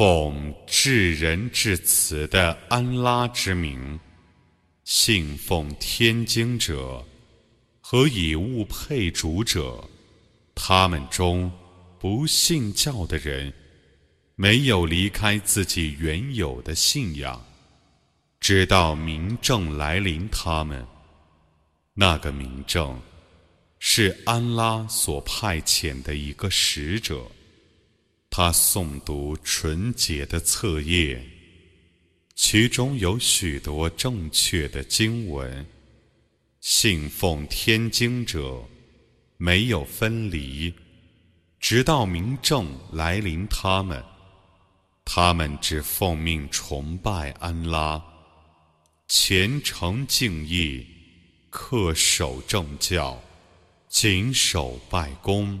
奉至仁至慈的安拉之名，信奉天经者和以物配主者，他们中不信教的人，没有离开自己原有的信仰，直到明正来临他们。那个明正，是安拉所派遣的一个使者。他诵读纯洁的册页，其中有许多正确的经文。信奉天经者没有分离，直到明正来临他们。他们只奉命崇拜安拉，虔诚敬意，恪守正教，谨守拜功。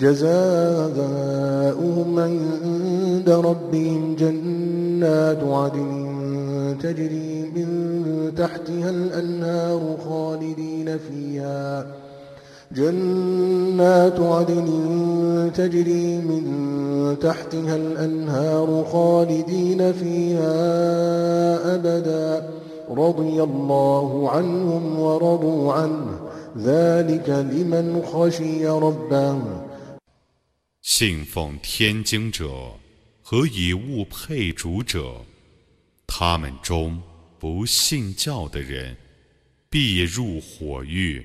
جزاؤهم عند ربهم جنات عدن تجري من تحتها الأنهار خالدين فيها. جنات عدن تجري من تحتها الأنهار خالدين فيها أبدا. رضي الله عنهم ورضوا عنه. ذلك لمن خشي ربه. 信奉天经者和以物配主者，他们中不信教的人，必入火狱，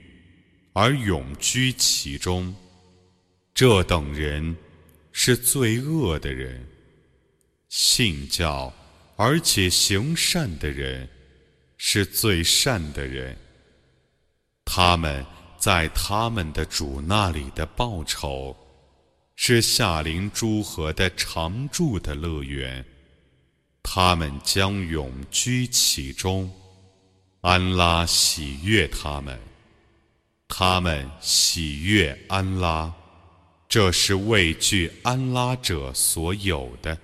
而永居其中。这等人是最恶的人。信教而且行善的人，是最善的人。他们在他们的主那里的报酬。是夏林诸河的常住的乐园，他们将永居其中。安拉喜悦他们，他们喜悦安拉，这是畏惧安拉者所有的。